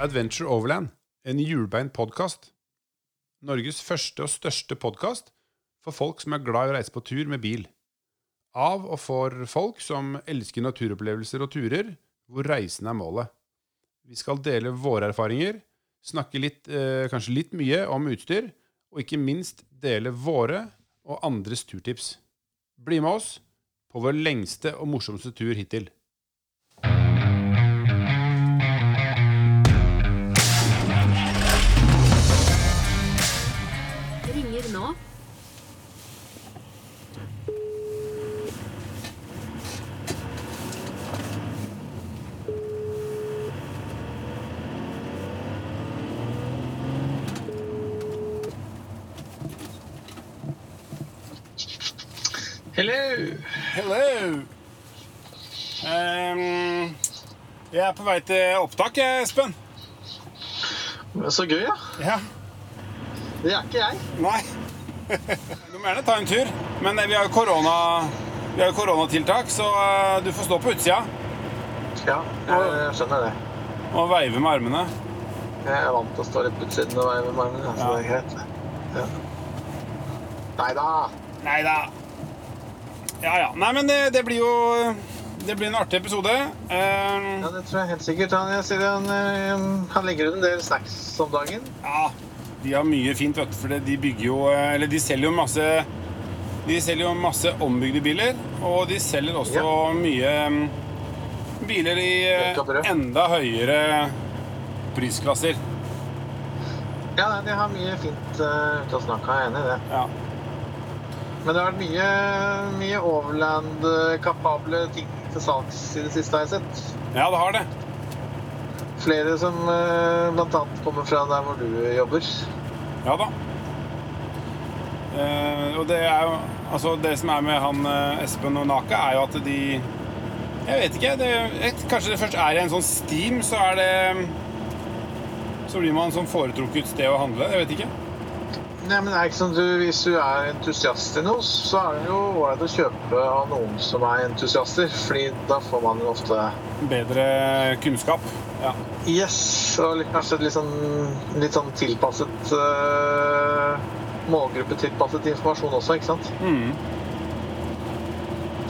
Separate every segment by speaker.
Speaker 1: Adventure Overland, en hjulbeint podkast. Norges første og største podkast for folk som er glad i å reise på tur med bil. Av og for folk som elsker naturopplevelser og turer, hvor reisen er målet. Vi skal dele våre erfaringer, snakke litt, eh, kanskje litt mye om utstyr, og ikke minst dele våre og andres turtips. Bli med oss på vår lengste og morsomste tur hittil.
Speaker 2: Hello!
Speaker 1: Hello! Um, jeg er på vei til opptak, Espen.
Speaker 2: Så gøy, ja.
Speaker 1: Ja.
Speaker 2: Det er ikke jeg.
Speaker 1: Nei. Du må gjerne ta en tur, men vi har jo korona, koronatiltak, så eh, du får stå på utsida
Speaker 2: Ja, jeg skjønner det.
Speaker 1: og veive med armene.
Speaker 2: Jeg er vant til å stå litt på utsiden og veive med armene, så
Speaker 1: Ja.
Speaker 2: det er greit. Ja. Nei da.
Speaker 1: Ja ja. Nei, men det, det blir jo Det blir en artig episode. Um,
Speaker 2: Ja, det tror jeg helt sikkert. Han, jeg sier han, eh, han legger ut en del snacks om dagen.
Speaker 1: Ja, de har mye fint, vet du, for de bygger jo eh, Eller de selger jo masse De selger jo masse ombygde biler, og de selger også
Speaker 2: Ja.
Speaker 1: mye mm, biler i eh, enda høyere prisklasser.
Speaker 2: Ja, de har mye fint uh, ute å snakke, jeg er enig i det.
Speaker 1: Ja.
Speaker 2: Men det har vært mye, mye overland-kapable ting til salgs i det siste, har jeg sett.
Speaker 1: ja, det har det.
Speaker 2: Flere som bl.a. blant annet kommer fra der hvor du jobber.
Speaker 1: Ja da. Eh, og det er jo Altså, det som er med han eh, Espen og Naka, er jo at de Jeg vet ikke. Det, et, kanskje det først er i en sånn Steam, så er det Så blir man sånn foretrukket sted å handle. Jeg vet ikke.
Speaker 2: Nei, men det er ikke sånn du, Hvis du er entusiast i noe, så er det jo ålreit å kjøpe av noen som er entusiaster. fordi da får man jo ofte
Speaker 1: Bedre kunnskap. Ja.
Speaker 2: Yes! Og kanskje litt sånn, litt sånn tilpasset uh, Målgruppetilpasset informasjon også, ikke sant?
Speaker 1: Mm.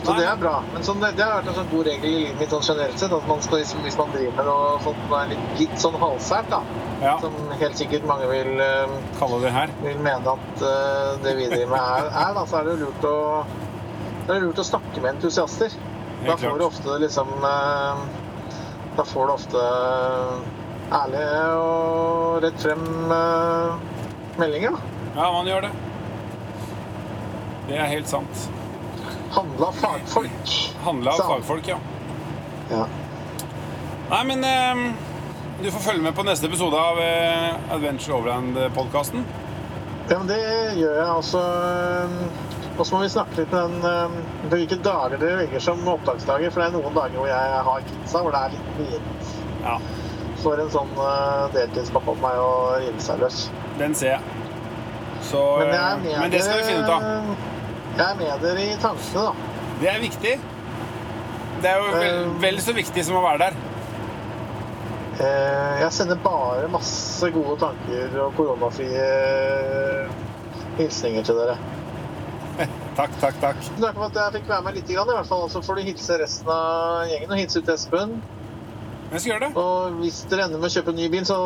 Speaker 2: Så det er bra. Men sånn, det, har vært en sånn god regel i livet mitt sånn generelt sett. At man skal, liksom, hvis man driver med noe sånt som er litt, litt sånn halvsært, da,
Speaker 1: ja.
Speaker 2: som helt sikkert mange vil eh,
Speaker 1: her.
Speaker 2: vil mene at uh, det vi driver med er, er da, så er det jo lurt å, det er lurt å snakke med entusiaster. Da får du ofte liksom Da får du ofte ærlige og rett frem eh, meldinger. da.
Speaker 1: Ja, man gjør det. Det er helt sant.
Speaker 2: Handle av fagfolk.
Speaker 1: Handle av fagfolk, ja.
Speaker 2: Ja.
Speaker 1: Nei, men eh, du får følge med på neste episode av eh, Adventure Overland-podkasten.
Speaker 2: ja, men det gjør jeg også. eh, Og så må vi snakke litt med den eh, hvilke dager dere velger som opptaksdager. For det er noen dager hvor jeg har kidsa, hvor det er litt mye
Speaker 1: Ja,
Speaker 2: for en sånn uh, deltidspappa på meg å rive seg løs.
Speaker 1: den ser jeg. Så,
Speaker 2: Men jeg
Speaker 1: eh, men det skal vi finne ut av.
Speaker 2: dere- Jeg er med dere i tankene, da.
Speaker 1: Det er viktig. Det er jo vel,
Speaker 2: Eh,
Speaker 1: vel så viktig som å være der.
Speaker 2: Eh, Jeg sender bare masse gode tanker og koronafrie hilsninger til dere.
Speaker 1: Takk, takk, takk.
Speaker 2: Takk for at jeg fikk være med litt, i hvert fall. Så får du hilse resten av gjengen og hilse ut Espen.
Speaker 1: Jeg skal gjøre det.
Speaker 2: Og hvis dere ender med å kjøpe en ny bil, så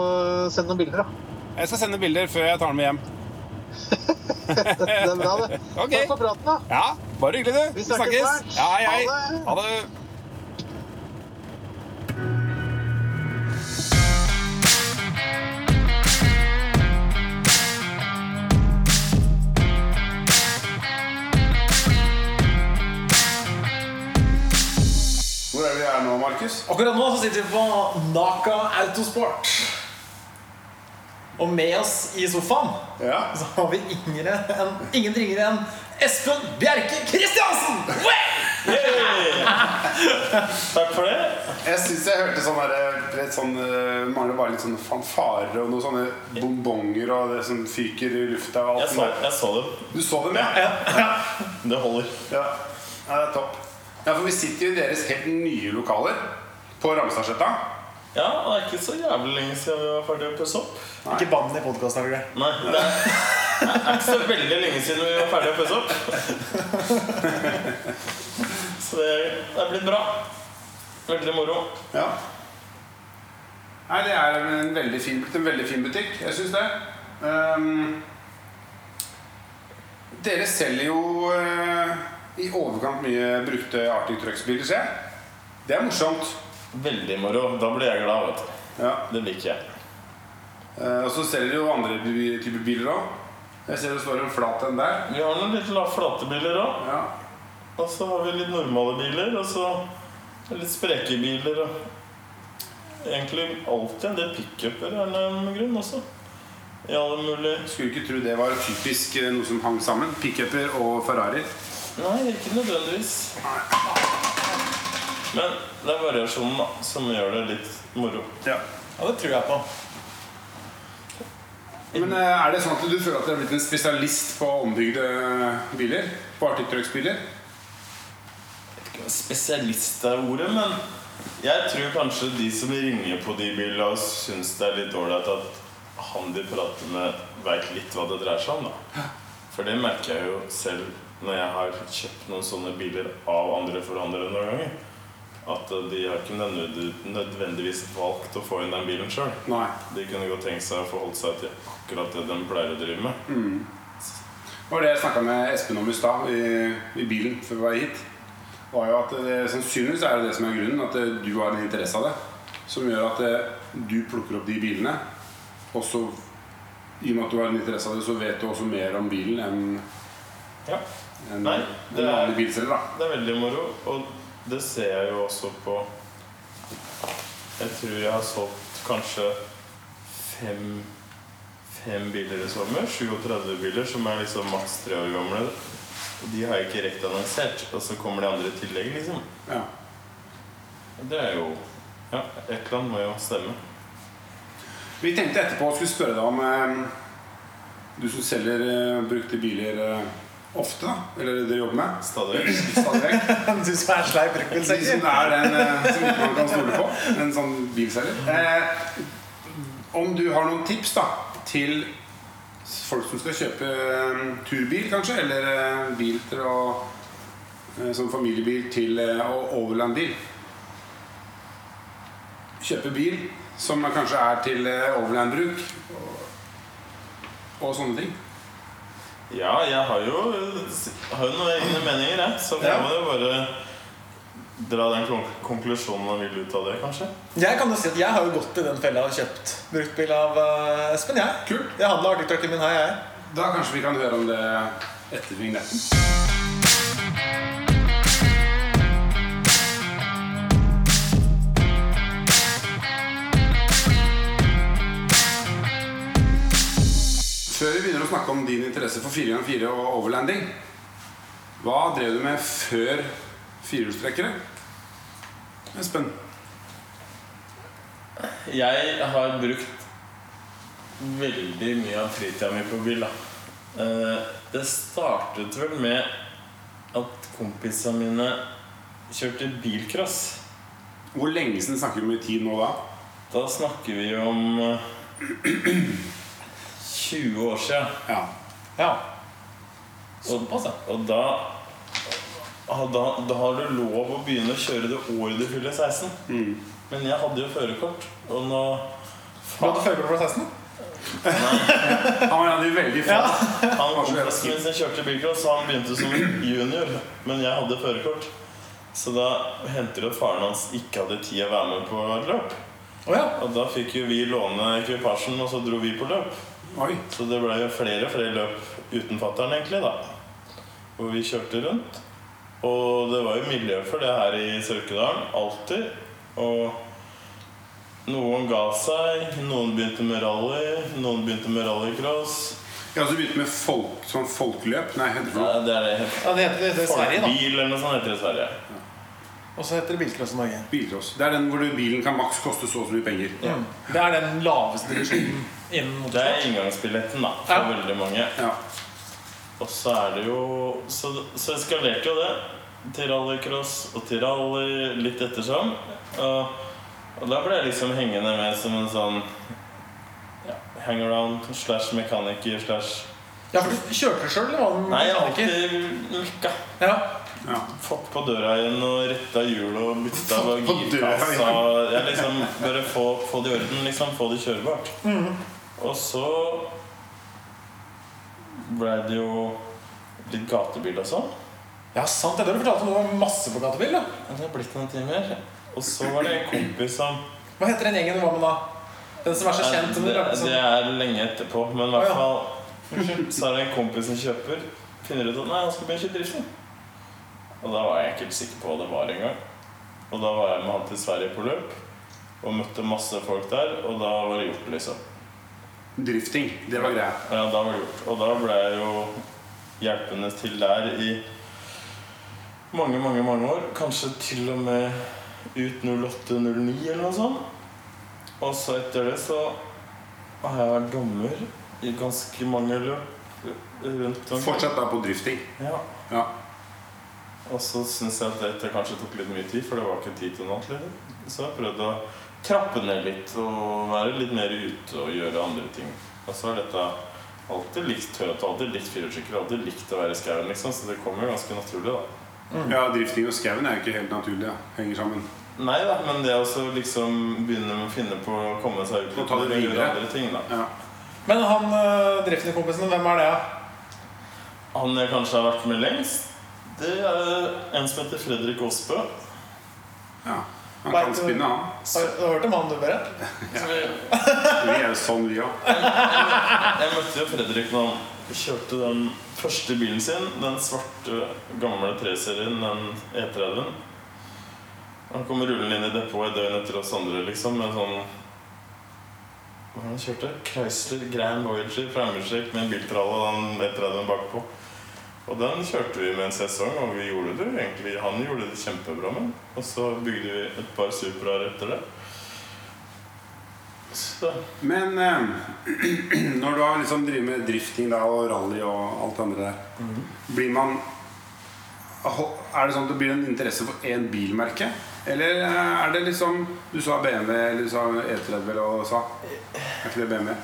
Speaker 2: send noen bilder, da.
Speaker 1: Jeg skal sende bilder før jeg tar den med hjem.
Speaker 2: Det er bra, det.
Speaker 1: Okay.
Speaker 2: Takk for praten, da.
Speaker 1: Ja, bare hyggelig, du.
Speaker 2: Vi snakkes snart.
Speaker 1: Ja, hei, hei.
Speaker 2: Ha det.
Speaker 1: Ha det. Hvor er vi her nå, Markus?
Speaker 3: Akkurat nå så sitter vi på Naka Autosport. Og med oss i sofaen
Speaker 1: Ja.
Speaker 3: så har vi ingen, enn, ingen ringere enn Espen Bjerke Kristiansen!
Speaker 4: Takk for det.
Speaker 1: Jeg syns jeg hørte sånn derre sånn, mangler bare litt sånne fanfarer og noen sånne bombonger og det som fyker i lufta. Og
Speaker 4: Jeg
Speaker 1: alt
Speaker 4: så,
Speaker 1: der.
Speaker 4: jeg så dem.
Speaker 1: Du så dem, ja?
Speaker 4: Det holder.
Speaker 1: Ja. ja, det er topp. Ja, for vi sitter jo i deres helt nye lokaler på Ramstadsletta.
Speaker 4: Ja, det er ikke så jævlig lenge siden vi var ferdig å pusse opp.
Speaker 3: Ikke bann i podkasten, er det?
Speaker 4: Nei, det er, det er ikke så veldig lenge siden vi var ferdig å pusse opp. Så det, det er blitt bra. Veldig moro.
Speaker 1: Ja. Nei, det er en veldig fin, en veldig fin butikk. Jeg syns det. Um, dere selger jo uh, i overkant mye brukte Arctic Trucks-biler, ser jeg. Det er morsomt.
Speaker 4: Veldig moro. Da blir jeg glad, vet du.
Speaker 1: Ja.
Speaker 4: Det liker jeg.
Speaker 1: Eh, og så selger de jo andre typer biler òg. Jeg ser det står en flat en der.
Speaker 4: Vi har noen litt flate biler òg.
Speaker 1: Ja.
Speaker 4: Og så har vi litt normale biler, og så litt spreke biler. Og egentlig alltid en del pickuper er det en grunn også. I alle mulige
Speaker 1: Skulle ikke tro det var typisk eh, noe som hang sammen. Pickuper og Ferrari.
Speaker 4: Nei, ikke nødvendigvis. Men det er variasjonen da, som gjør det litt moro.
Speaker 1: Ja.
Speaker 3: Ja, det tror jeg på.
Speaker 1: Men eh, er det sånn at du føler at du er blitt en spesialist på ombygde biler? På artikkerøyksbiler? Vet ikke hva
Speaker 4: Spesialist er ordet, men jeg tror kanskje de som ringer på de bilene og syns det er litt ålreit at han de prater med, veit litt hva det dreier seg om. da For det merker jeg jo selv når jeg har kjøpt noen sånne biler av andre forhandlere noen ganger. At eh, de har ikke nødvendigvis valgt å få inn den bilen sjøl. De kunne godt tenkt seg å forholde seg til akkurat det de pleier å drive med.
Speaker 1: Det var det jeg snakka med Espen om i stad, i, i bilen før vi var hit. var jo at det, Sannsynligvis er det det som er grunnen, at eh, du har en interesse av det. Som gjør at eh, du plukker opp de bilene. Og så, i og med at du har en interesse av det, så vet du også mer om bilen enn
Speaker 4: Ja.
Speaker 1: en,
Speaker 4: Nei,
Speaker 1: en vanlig bilselger.
Speaker 4: Det er veldig moro, og det ser jeg jo også på Jeg tror jeg har solgt kanskje fem, fem biler i sommer. 37 biler som er liksom maks tre år gamle. Og de har jeg ikke rekt annonsert. Og så kommer de andre i tillegg, liksom.
Speaker 1: Ja.
Speaker 4: Det er jo Ja, et eller annet må jo stemme.
Speaker 1: Vi tenkte etterpå å skulle spørre deg om eh, Du som selger eh, brukte biler eh, ofte? Eller dere jobber med?
Speaker 4: Stadig vekk.
Speaker 3: Du som er sleip
Speaker 1: De som er den eh, som ikke man kan stole på. En sånn bilselger. Eh, om du har noen tips da til folk som skal kjøpe eh, turbil, kanskje? Eller eh, bil til å eh, Som familiebil til eh, og overlandbil. Kjøpe bil som kanskje er til eh, overlandbruk. Og, og sånne ting.
Speaker 4: Ja, jeg har jo, har jo noen egne meninger, jeg. Så
Speaker 1: Ja.
Speaker 4: må jo bare dra den konklusjonen man vil ut av det, kanskje.
Speaker 3: Jeg kan jo si at jeg har jo gått i den fella og kjøpt bruktbil av uh, Espen. jeg.
Speaker 1: Kult.
Speaker 3: Jeg handla artigtrucken min her, jeg.
Speaker 1: Da kanskje vi kan høre om det etter vignetten. Før vi begynner å snakke om din interesse for 4x4 og overlanding, hva drev du med før firehjulstrekkere? Espen?
Speaker 4: Jeg har brukt veldig mye av fritida mi på bil. da. Eh, Det startet vel med at kompisene mine kjørte bilcross.
Speaker 1: Hvor lenge siden snakker vi om i tid nå da?
Speaker 4: Da snakker vi om eh, 20 år siden.
Speaker 1: Ja.
Speaker 3: Ja.
Speaker 4: Og, og da, da Da har du lov å begynne å kjøre det året du fyller 16. Men jeg hadde jo førerkort, og nå
Speaker 3: Du hadde førerkort fra 16?
Speaker 1: Han var jo veldig få.
Speaker 4: Han
Speaker 1: så jævla
Speaker 4: kompisen min kjørte bilcross, han begynte som junior, men jeg hadde førerkort. Så da hendte det at faren hans ikke hadde tid å være med på løp.
Speaker 3: Oh, ja.
Speaker 4: Og da fikk jo vi låne ekvipasjen, og så dro vi på løp.
Speaker 1: Oi.
Speaker 4: Så det ble jo flere og flere løp uten fattern, egentlig, da. Hvor vi kjørte rundt. Og det var jo miljø for det her i Sørkedalen. Alltid. Og noen ga seg. Noen begynte med rally. Noen begynte med rallycross.
Speaker 1: Ja, så begynte med folk, sånn folkeløp? Nei, heter det
Speaker 4: Nei,
Speaker 1: noe?
Speaker 4: det er det
Speaker 3: ja det heter det i Sverige, da.
Speaker 4: Folkbil eller noe sånt heter det i Sverige.
Speaker 3: Og så heter det Bilcross i Norge.
Speaker 1: Bilcross. Det er den hvor du, bilen kan maks koste så og så mye penger.
Speaker 3: Ja. Det er den laveste divisjonen innen
Speaker 4: Det er
Speaker 3: motorsport.
Speaker 4: inngangsbilletten da, for
Speaker 3: Ja.
Speaker 4: veldig mange.
Speaker 1: Ja.
Speaker 4: Og så er det jo Så, så eskalerte jo det til rallycross og til rally litt ettersom. Og Og da ble jeg liksom hengende med som en sånn ja, hangaround slash mekaniker slash
Speaker 3: Ja, for du kjørte sjøl, eller var du
Speaker 4: Nei, jeg har
Speaker 3: mekaniker?
Speaker 4: alltid mekka.
Speaker 3: Ja.
Speaker 1: Ja.
Speaker 4: Fått på døra igjen og retta hjul og bytta girkassa. Ja, liksom Bare få, få det i orden, liksom. Få det kjørbart. Og så ble det jo litt gatebil og sånn.
Speaker 3: ja, sant. Det har du fortalt om. Det var masse på gatebil. da
Speaker 4: Det har blitt noen timer. Og så var det en kompis som
Speaker 3: Hva heter den gjengen du var med da? Den som er så kjent?
Speaker 4: det,
Speaker 3: sånn-
Speaker 4: det er lenge etterpå, men i hvert
Speaker 3: ja.
Speaker 4: fall så er det en kompis som kjøper. Finner ut at nei, han skal kjøre drifting. Og da var jeg ikke helt sikker på hva det var engang. Og da var jeg med han til Sverige på løp og møtte masse folk der, og da var det gjort, liksom.
Speaker 1: Drifting, det var greia.
Speaker 4: Ja, da var det gjort. Og da ble jeg jo hjelpende til der i mange, mange, mange år. Kanskje til og med ut 08-09 eller noe sånt. Og så etter det så har jeg vært dommer i ganske mange løp rundt omkring.
Speaker 1: Fortsatt da på drifting.
Speaker 4: Ja.
Speaker 1: Ja.
Speaker 4: Og så syns jeg at dette kanskje tok litt mye tid, for det var ikke tid til noe annet. liksom. Så jeg prøvde å trappe ned litt og være litt mer ute og gjøre andre ting. Og så har dette alltid likt Toyota, alltid likt firehjulssykkel, alltid likt å være i skauen, liksom. Så det kommer jo ganske naturlig, da.
Speaker 1: ja, drifting og skauen er jo ikke helt naturlig. Ja. Henger sammen.
Speaker 4: Nei da, men det å liksom begynne med å finne på å komme seg ut
Speaker 1: Og ta det
Speaker 4: og gjøre andre ting, da.
Speaker 1: Ja.
Speaker 3: Men han uh, drifting-kompisen, hvem er det? da?
Speaker 4: Han jeg kanskje har vært med lengst, det er en som heter Fredrik Aasbø.
Speaker 1: ja. Han kan spinne, han.
Speaker 3: Har du hørt om han, du, Berit?
Speaker 4: Ja. vi-
Speaker 1: er jo sånn, vi òg.
Speaker 4: Jeg møtte jo Fredrik når han kjørte den første bilen sin. Den svarte, gamle 3-serien, den E30-en. Han kom rullende inn i depotet et døgn etter oss andre, liksom, med sånn Hva han kjørte? Chrysler Grand Voyager framhjulstrekk med en biltralle og den E30-en bakpå. Og den kjørte vi med en sesong, og vi gjorde det egentlig Han gjorde det kjempebra med. Og så bygde vi et par Supraer etter det. Så
Speaker 1: Men eh, når du har liksom driver med drifting da, og rally og alt det andre der, blir man Er det sånn at det blir en interesse for én bilmerke? Eller eh, er det liksom Du sa BMW, eller du sa E30 eller hva du sa? Er ikke det BMW?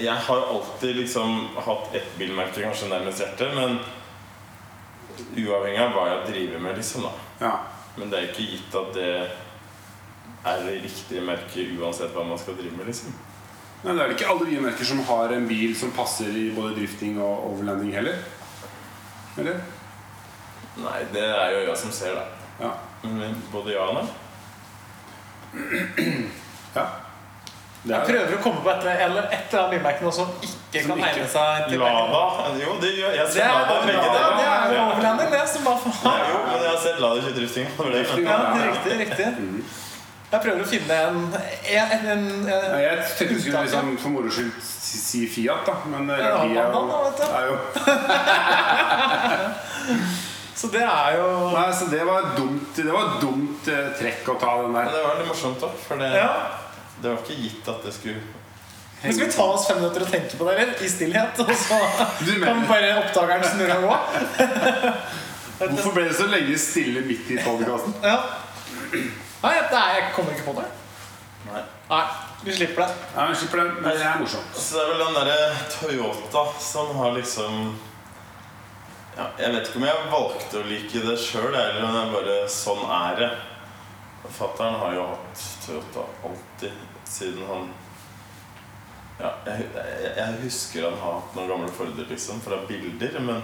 Speaker 4: Jeg har jo alltid liksom hatt ett bilmerke kanskje nærmest hjertet, men uavhengig av hva jeg driver med, liksom, da.
Speaker 1: Ja.
Speaker 4: Men det er ikke gitt at det er det riktige merket uansett hva man skal drive med, liksom.
Speaker 1: Men det er vel ikke alle bilmerker som har en bil som passer i både drifting og overlanding heller? Eller?
Speaker 4: Nei, det er jo jeg som ser, da.
Speaker 1: Ja.
Speaker 4: Men både ja og nei.
Speaker 1: ja. Er,
Speaker 3: prøver å komme på et eller et eller annet bilmerke som ikke
Speaker 1: Som
Speaker 3: kan
Speaker 1: ikke-
Speaker 3: egne seg til
Speaker 4: Lada Jo, det gjør jeg. Ser
Speaker 3: er,
Speaker 4: Lada
Speaker 3: det,
Speaker 4: begge
Speaker 3: er,
Speaker 4: deler.
Speaker 3: det er jo overlanding, det. Som bare faen.
Speaker 4: jo, men jeg har sett Lada kjøre drifting.
Speaker 3: Ja, riktig, riktig. Jeg prøver å finne en, en, en, en,
Speaker 1: jeg tenkte du skulle liksom, for moro skyld si si Fiat, da. Men
Speaker 3: Ja,
Speaker 1: rally er
Speaker 3: du.
Speaker 1: er jo
Speaker 3: Så det er jo
Speaker 1: Nei, så det var et dumt, det var et dumt eh, trekk å ta den
Speaker 4: Men
Speaker 1: der.
Speaker 4: det var litt morsomt, da. For det,
Speaker 3: Ja.
Speaker 4: Det var ikke gitt at det skulle
Speaker 3: Men Skal vi ta oss fem minutter og tenke på det, eller? I stillhet? Og så kan bare oppdageren snurre og gå?
Speaker 1: Hvorfor ble det så lenge stille midt i podkasten?
Speaker 3: Ja. Nei, det er, jeg kommer ikke på det.
Speaker 4: Nei.
Speaker 3: Nei, vi slipper det.
Speaker 1: Ja, vi slipper det. Men det er morsomt.
Speaker 4: Så det er vel den derre Toyota som har liksom ja, Jeg vet ikke om jeg valgte å like det sjøl, eller om jeg bare Sånn er det. Fattern har jo hatt Toyota alltid siden han Ja, jeg, jeg, jeg husker han har hatt noen gamle Forder, liksom, fra bilder, men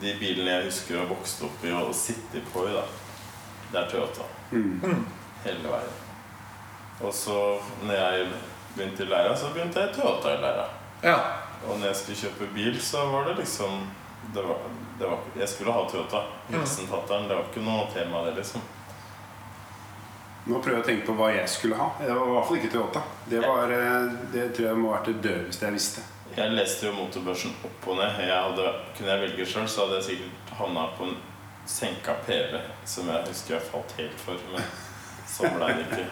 Speaker 4: de bilene jeg husker å ha vokst opp i og sitte på i, da, det er Toyota.
Speaker 1: Mm.
Speaker 4: Hele veien. Og så når jeg begynte i læra, så begynte jeg Toyota i læra.
Speaker 3: Ja.
Speaker 4: Og når jeg skulle kjøpe bil, så var det liksom det var, det var, Jeg skulle ha Toyota. Hilsen fatter'n. Det var ikke noe tema, det, liksom.
Speaker 1: Nå prøver jeg å tenke på hva jeg skulle ha. Det var i hvert fall ikke Toyota. Det, var, eh, det tror jeg må ha vært det døveste jeg visste.
Speaker 4: Jeg leste jo motorbørsen opp og ned. Jeg hadde, kunne jeg velge sjøl, så hadde jeg sikkert havna på en senka PV, som jeg husker jeg falt helt for. Men sånn ble det ikke.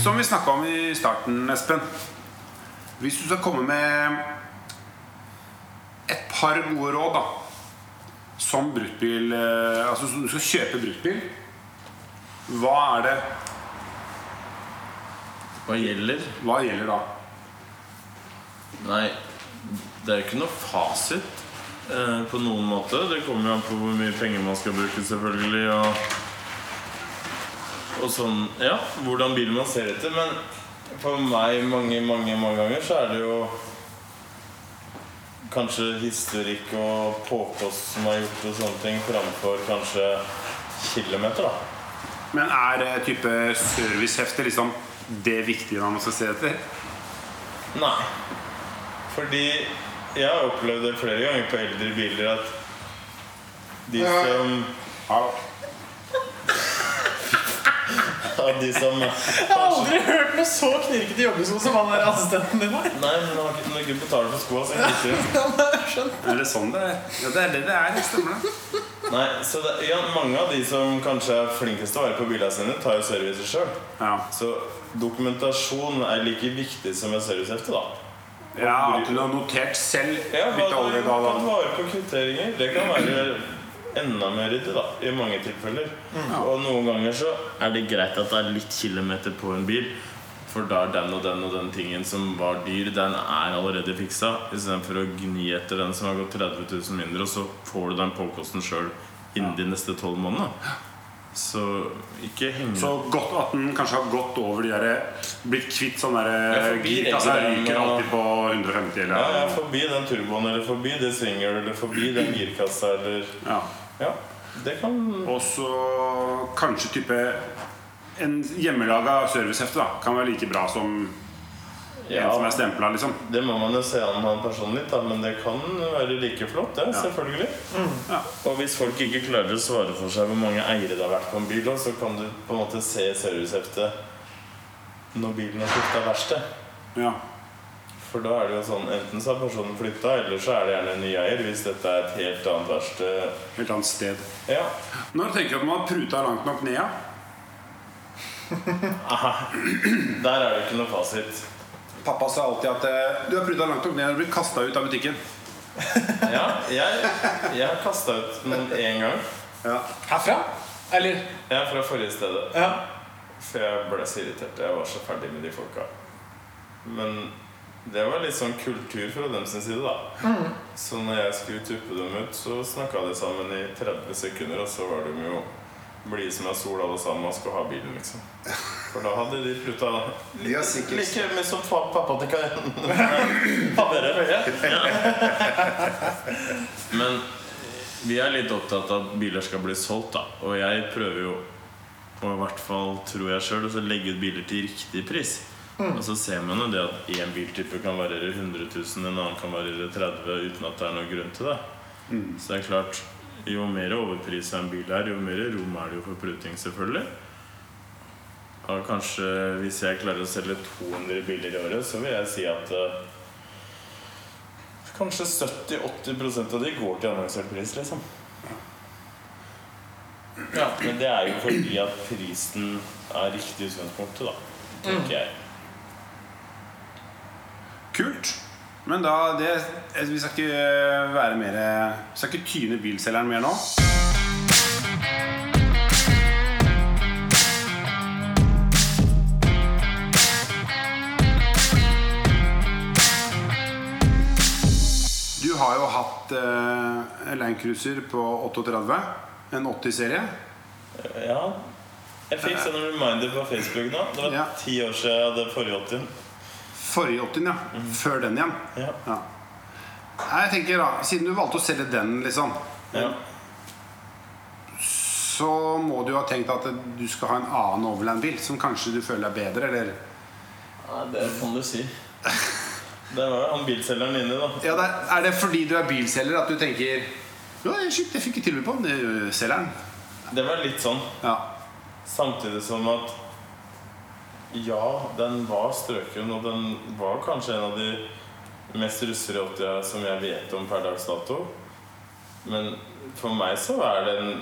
Speaker 1: Som vi snakka om i starten, Espen. Hvis du skal komme med et par gode råd, da, som bruktbil eh, Altså du skal kjøpe bruktbil, hva er det
Speaker 4: Hva gjelder?
Speaker 1: Hva gjelder da?
Speaker 4: Nei, det er jo ikke noe fasit eh, på noen måte. Det kommer jo an på hvor mye penger man skal bruke, selvfølgelig. Og, og sånn Ja, hvordan bilen man ser etter. Men for meg mange, mange, mange ganger så er det jo kanskje historikk og påkost som har gjort og sånne ting, framfor kanskje kilometer, da.
Speaker 1: Men er eh, type servicehefte liksom det viktige man skal se etter?
Speaker 4: Nei. Fordi jeg har opplevd det flere ganger på eldre biler at de som At de som
Speaker 3: Jeg har aldri hørt noe så knirkete joggesko som han der assistenten din har.
Speaker 4: Nei, men når man ikke betaler for skoa, så gidder de
Speaker 3: Skjønt.
Speaker 1: Er det sånn det er? Ja, det er det det er. Stemmer det?
Speaker 4: Nei, så det, ja, Mange av de som kanskje er flinkest til å være på bilene sine, tar jo servicer sjøl.
Speaker 1: Ja.
Speaker 4: Så dokumentasjon er like viktig som et servicehefte, da.
Speaker 1: ja, At du har notert selv
Speaker 4: Ja, hva
Speaker 1: olje
Speaker 4: du
Speaker 1: da,
Speaker 4: kan vare på kvitteringer. Det kan være enda mer ryddig, da, i mange tilfeller. Og noen ganger så er det greit at det er litt kilometer på en bil. For da er den og den og den tingen som var dyr, den er allerede fiksa. Istedenfor å gni etter den som har gått 30 000 mindre, og så får du den påkosten sjøl innen de neste tolv månedene. Så ikke henge
Speaker 1: Så godt at den kanskje har gått over de der Blitt kvitt sånn derre gir, altså,
Speaker 4: reguleren
Speaker 1: Ryker alltid på 150 eller
Speaker 4: Ja, ja, forbi den turboen, eller forbi det svinger eller forbi den girkassa, eller
Speaker 1: Ja.
Speaker 4: Ja, det kan
Speaker 1: Og så kanskje type En hjemmelaga servicehefte da kan være like bra som en som er stempla, liksom.
Speaker 4: Det må man jo se an han personlig, da, men det kan være like flott, det. Selvfølgelig.
Speaker 1: Ja.
Speaker 4: Og hvis folk ikke klarer å svare for seg hvor mange eiere det har vært på en bil, så kan du på en måte se serviceheftet når bilen har skifta verksted.
Speaker 1: Ja.
Speaker 4: For da er det jo sånn enten så har personen flytta, eller så er det gjerne en ny eier hvis dette er et helt annet verksted.
Speaker 1: Helt annet sted.
Speaker 4: Ja.
Speaker 1: Når tenker du at man har pruta langt nok ned? da?
Speaker 4: Aha. Der er det ikke noe fasit.
Speaker 1: Pappa sa alltid at eh, du har pruta langt nok ned og blitt kasta ut av butikken.
Speaker 4: Ja, jeg, jeg har kasta ut noen én gang.
Speaker 1: Ja.
Speaker 3: Herfra? Eller?
Speaker 4: Ja, fra forrige stedet.
Speaker 3: Ja.
Speaker 4: For jeg ble så irritert. Jeg var så ferdig med de folka. Men det var litt sånn kultur fra dem sin side, da. Så når jeg skulle tuppe dem ut, så snakka de sammen i 30 sekunder, og så var de jo blide som ei sol alle sammen og skulle ha bilen, liksom. For da hadde de
Speaker 1: slutta sikkert
Speaker 4: like mye som pappa til Karin. Pappa høye. Men vi er litt opptatt av at biler skal bli solgt, da. Og jeg prøver jo, og i hvert fall tror jeg sjøl, å legge ut biler til riktig pris. Og så ser man jo det at én biltype kan variere 100 000, en annen kan variere 30 uten at det er noen grunn til det. Så det er klart, jo mer overprisa en bil er, jo mer rom er det jo for pruting, selvfølgelig. Og kanskje hvis jeg klarer å selge 200 biler i året, så vil jeg si at uh, Kanskje 70-80% av de går til annonsert pris, liksom. Ja, Men det er jo fordi at prisen er riktig i utgangspunktet, da. Tenker jeg.
Speaker 1: Kult. Men da det, Vi skal ikke være mer Vi skal ikke tyne bilselgeren mer nå. Du har jo hatt eh, Land Cruiser på 38, en 80-serie.
Speaker 4: Ja. Jeg fikk sånn reminder på Facebook nå. Det var ti år siden jeg hadde forrige 80.
Speaker 1: Forrige 80, ja. Før den igjen.
Speaker 4: Ja.
Speaker 1: Ja. Jeg tenker da, Siden du valgte å selge den, liksom
Speaker 4: ja.
Speaker 1: så må du jo ha tenkt at du skal ha en annen Overland-bil som kanskje du føler er bedre, eller
Speaker 4: Nei, det kan du si. Det var han bilselgeren inne, da.
Speaker 1: ja, det er, er det fordi du er bilselger at du tenker Ja, shit, jeg fikk ikke tilbud på den. er Selgeren.
Speaker 4: Det var litt sånn.
Speaker 1: Ja.
Speaker 4: Samtidig som at Ja, den var strøken, og den var kanskje en av de mest russere som jeg vet om per dags dato. Men for meg så er det en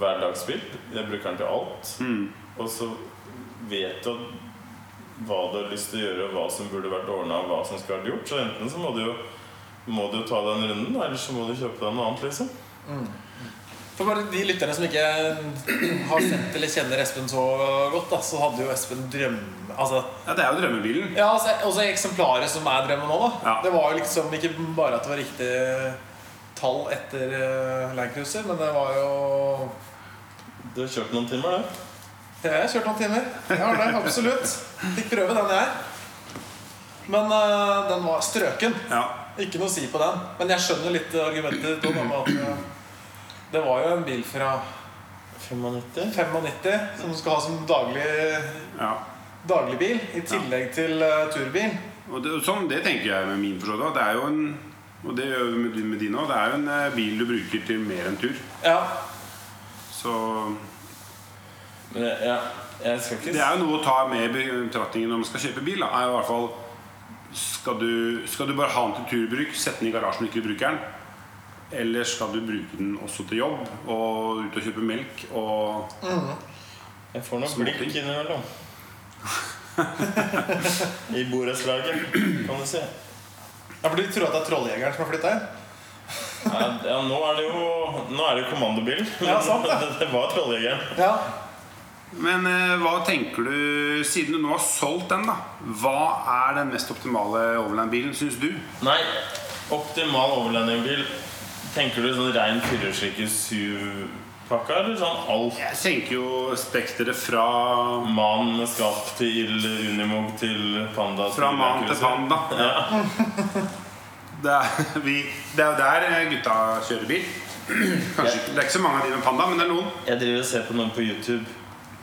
Speaker 4: hverdagsspill. Jeg bruker den til alt. Og så vet du hva du har lyst til å gjøre, hva som burde vært ordna, hva som skulle vært gjort. Så enten så må du jo må du ta den runden, eller så må du kjøpe deg noe annet, liksom.
Speaker 3: For bare de lytterne som ikke har sett eller kjenner Espen så godt, da, så hadde jo Espen drøm... Altså,
Speaker 1: Ja, det er jo drømmebilen.
Speaker 3: ja, altså, også eksemplaret som er drømmen nå, da.
Speaker 1: Ja.
Speaker 3: Det var jo liksom ikke bare at det var riktig tall etter uh, Land Cruiser, men det var jo
Speaker 4: Du har kjørt noen timer, du?
Speaker 3: Jeg har kjørt noen timer. Jeg har det, absolutt. Fikk prøve den, jeg. Men uh, den var strøken.
Speaker 1: Ja.
Speaker 3: Ikke noe å si på den. Men jeg skjønner litt argumentet ditt om at eh, det var jo en bil fra
Speaker 4: 95?
Speaker 3: 95 som du skal ha som daglig,
Speaker 1: ja.
Speaker 3: dagligbil, i tillegg til uh, turbil.
Speaker 1: Og det, sånn, det tenker jeg med min forståelse. Det er jo en og det gjør vi med, din- òg. Det er jo en eh, bil du bruker til mer enn tur.
Speaker 3: Ja,
Speaker 1: Så
Speaker 4: Men jeg, ja, jeg skal ikke
Speaker 1: det er jo noe å ta med i betraktningen når man skal kjøpe bil. Da. Er i hvert fall skal du, skal du bare ha den til turbruk, sette den i garasjen og ikke bruke den? Eller skal du bruke den også til jobb og ut og kjøpe melk og
Speaker 4: Jeg får noen blikk innimellom. I borettslaget, kan du si.
Speaker 3: ja for du tror at det er Trolljegeren som har flytta inn?
Speaker 4: Ja, ja, nå er det jo Nå er det jo kommandobil.
Speaker 3: Ja, sant det.
Speaker 4: det var Trolljegeren.
Speaker 3: Ja.
Speaker 1: Men eh, hva tenker du, siden du nå har solgt den, da Hva er den mest optimale Overland-bilen, syns du?
Speaker 4: Nei, optimal overlandingbil. Tenker du sånn rein firehjulstrekker SUV-pakka, eller sånn alt?
Speaker 1: Jeg tenker jo spekteret fra
Speaker 4: Man med skap til Unimog til Panda
Speaker 1: Fra
Speaker 4: mann
Speaker 1: man til panda. Ja. Det er, vi, det er jo der eh, gutta kjører bil. Kanskje, det er ikke så mange av de med panda, men det er noen.
Speaker 4: Jeg driver og ser på noen på YouTube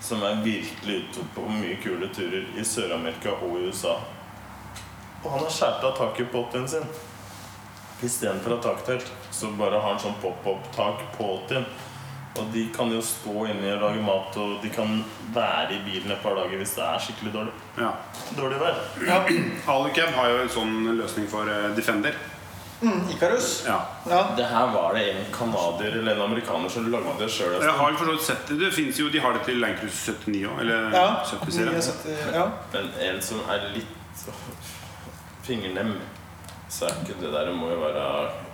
Speaker 4: som er virkelig ute på mye kule turer i Sør-Amerika og i USA. Og han har skåret av taket på 80-en sin. Istedenfor å ha taktelt, så bare har en sånn pop-opp-tak på 80-en. Og de kan jo stå inni og lage mat, og de kan være i bilen et par dager hvis det er skikkelig dårlig,
Speaker 1: Ja.
Speaker 4: dårlig vær.
Speaker 3: ja.
Speaker 1: Alucab har jo en sånn løsning for eh, Defender.
Speaker 3: Mm, Icarus.
Speaker 1: Ja.
Speaker 3: Ja.
Speaker 4: Det her var det en canadier eller en amerikaner som lagde det sjøl.
Speaker 1: Jeg har forstått sett det. Det finnes jo, De har det til Land 79 òg. Eller
Speaker 3: Ja.
Speaker 1: 70-serien.
Speaker 3: 79, ja.
Speaker 4: Men en som er litt fingernem, så er ikke det der Det må jo være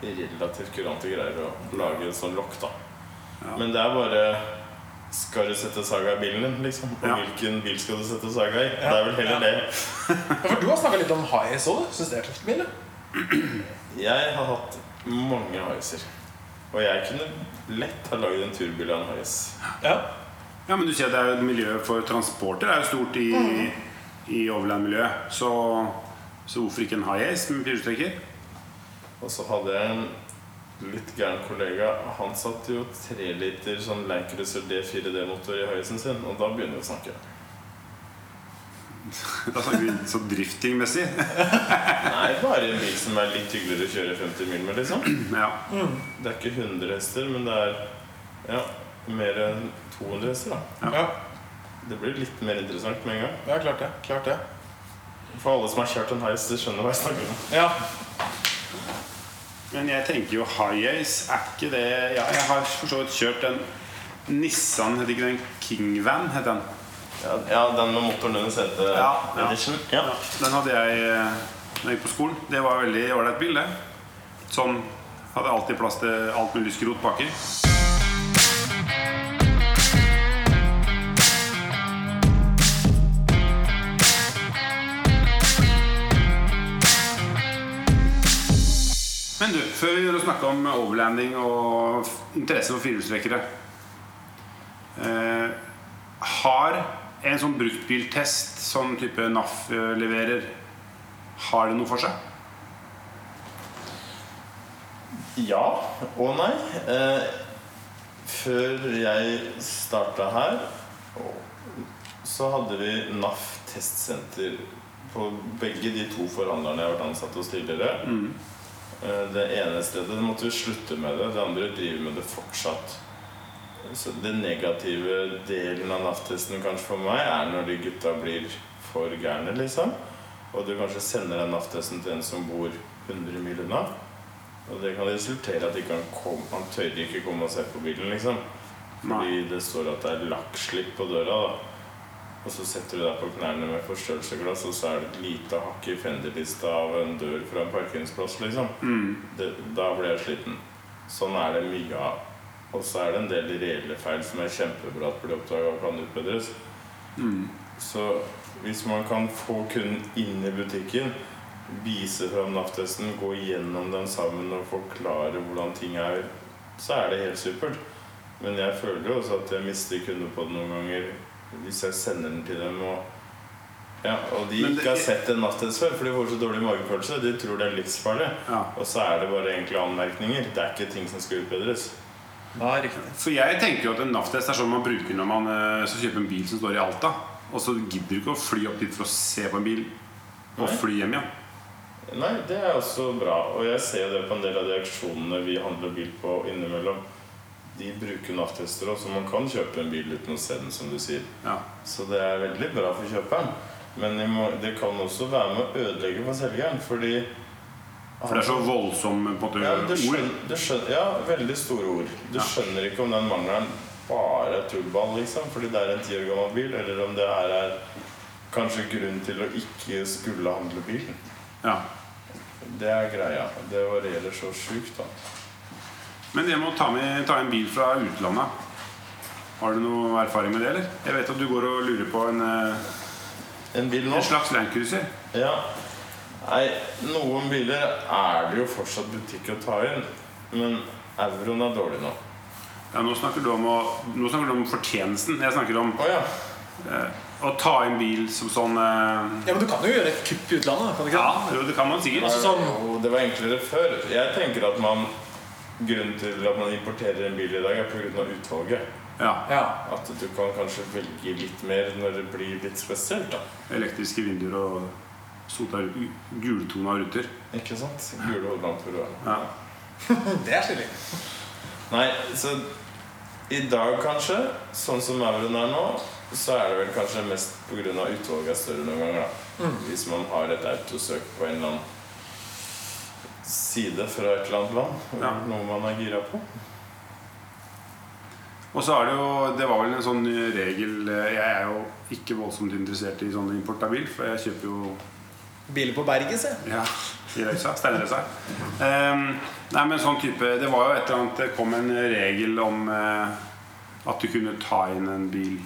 Speaker 4: relativt kurante greier å lage en sånn lokk, da. Men det er bare Skal du sette saga i bilen din, liksom? Og
Speaker 1: Ja.
Speaker 4: hvilken bil skal du sette saga i? Det er vel heller det.
Speaker 3: For du har snakka litt om Highas òg. Syns det er tøft bil? du?
Speaker 4: Jeg har hatt mange Hiacer. Og jeg kunne lett ha laget en turbil av en Hiace.
Speaker 3: Ja.
Speaker 1: Ja, men du sier at det er miljøet et miljø for transporter er jo stort i, i overland-miljøet. Så, så hvorfor ikke en high ace med firehjulstrekker?
Speaker 4: Og så hadde jeg en litt gæren kollega. Han satte jo 3 liter sånn Lancruiser D4D-motor i Hiacen sin, og da begynner vi å snakke.
Speaker 1: Da snakker vi så driftingmessig.
Speaker 4: Nei, bare en bil som er litt hyggeligere å kjøre 50 mil med, liksom.
Speaker 1: Ja.
Speaker 4: Det er ikke 100 hester, men det er ja, mer enn 200 hester, da.
Speaker 3: Ja.
Speaker 4: Det blir litt mer interessant med en gang.
Speaker 3: ja, klart det. Klart det.
Speaker 4: For alle som har kjørt en heis, de skjønner hva jeg snakker om.
Speaker 3: Ja.
Speaker 1: Men jeg tenker jo high ace er ikke det ja, Jeg har for så vidt kjørt en Nissan, heter ikke den Kingvan? heter den.
Speaker 4: Ja, ja den med motoren under setet.
Speaker 1: Ja, ja.
Speaker 4: Edition. Ja.
Speaker 1: Den hadde jeg eh, da jeg gikk på skolen. Det var veldig ålreit bil, det. Sånn hadde alltid plass til alt mulig skrot baki. Før vi begynner å snakke om overlanding og interesse for firehjulstrekkere eh, Har en sånn bruktbiltest som type NAF leverer, har det noe for seg?
Speaker 4: Ja og nei. Eh, før jeg starta her, så hadde vi NAF testsenter på begge de to forhandlerne jeg har vært ansatt hos tidligere. Eh, Det ene stedet måtte vi slutte med det, det andre driver med det fortsatt. Så Den negative delen av NAF-testen kanskje for meg er når de gutta blir for gærne, liksom. Og du kanskje sender den NAF-testen til en som bor 100 mil unna. Og det kan resultere i at ikke han, kom, han tør ikke komme og se på bilen, liksom. Fordi det står at det er lakkslipp på døra. da Og så setter du deg på knærne med forstørrelsesglass, og så er det et lite hakk i fenderlista av en dør fra en parkeringsplass, liksom. Det, da blir jeg sliten. Sånn er det mye av. Og så er det en del reelle feil som er kjempebra at blir oppdaga og kan utbedres. Så hvis man kan få kunden inn i butikken, vise fram NAF-testen, gå gjennom den sammen og forklare hvordan ting er, så er det helt supert. Men jeg føler jo også at jeg mister kunder på det noen ganger hvis jeg sender den til dem og ja, og de
Speaker 1: det-
Speaker 4: ikke har sett en NAF-test før, for de får så dårlig magefølelse. De tror det er livsfarlig.
Speaker 1: Ja.
Speaker 4: Og så er det bare egentlig anmerkninger. Det er ikke ting som skal utbedres.
Speaker 3: Riktig.
Speaker 1: For jeg tenker jo at en NAF-test er sånn man bruker når man eh, skal kjøpe en bil som står i Alta. Og så gidder du ikke å fly opp dit for å se på en bil og
Speaker 4: Nei.
Speaker 1: fly hjem igjen.
Speaker 4: Nei, det er også bra. Og jeg ser jo det på en del av de aksjonene vi handler bil på innimellom. De bruker NAF-tester også, så man kan kjøpe en bil uten å se den, som du sier.
Speaker 1: Ja.
Speaker 4: Så det er veldig bra for kjøperen. Men det kan også være med å ødelegge for selgeren, fordi
Speaker 1: For det er så voldsomme på en måte,
Speaker 4: ja,
Speaker 1: ord.
Speaker 4: skjønner, du skjønner, ja, veldig store ord. Du
Speaker 1: Ja.
Speaker 4: skjønner ikke om den mangelen bare er tullball, liksom, fordi det er en ti år gammel bil, eller om det her er kanskje grunn til å ikke skulle handle bilen.
Speaker 1: Ja.
Speaker 4: Det er greia. Det varierer så sjukt, da.
Speaker 1: Men det med å ta, med, ta en bil fra utlandet Har du noe erfaring med det, eller? Jeg vet at du går og lurer på en, eh,
Speaker 4: En bil nå?
Speaker 1: en slags landcruiser.
Speaker 4: Ja. Nei, noen biler er det jo fortsatt butikk å ta inn, men euroen er dårlig nå.
Speaker 1: Ja, nå snakker du om, å, nå snakker du om fortjenesten. Jeg snakker om
Speaker 4: Å ja.
Speaker 1: eh, å ta inn bil som sånn eh,
Speaker 3: Ja, Men du kan jo gjøre et kupp i utlandet. kan du ikke?
Speaker 1: Ja, det kan man sikkert.
Speaker 3: Altså sånn-
Speaker 4: Det var enklere før. Jeg tenker at man Grunnen til at man importerer en bil i dag, er pga. utvalget.
Speaker 1: Ja.
Speaker 3: Ja.
Speaker 4: At du kan kanskje velge litt mer når det blir litt spesielt. da
Speaker 1: Elektriske vinduer og sota gultona ruter.
Speaker 4: Ikke sant? Gule hodelamper og
Speaker 1: Ja.
Speaker 3: Det er stilig.
Speaker 4: Nei, så i dag kanskje, sånn som Mauren er nå, så er det vel kanskje mest pga. utvalget er større noen ganger. da Hvis man har et autosøk på en eller annen side fra et eller annet land,
Speaker 1: Ja.
Speaker 4: noe man er gira på.
Speaker 1: Og så er det jo Det var vel en sånn regel eh, Jeg er jo ikke voldsomt interessert i sånn import av bil, for jeg kjøper jo
Speaker 3: Biler på berget, se.
Speaker 1: Ja, i Røysa. Steinrøysa. Um, nei, men sånn type Det var jo et eller annet Det kom en regel om uh, at du kunne ta inn en bil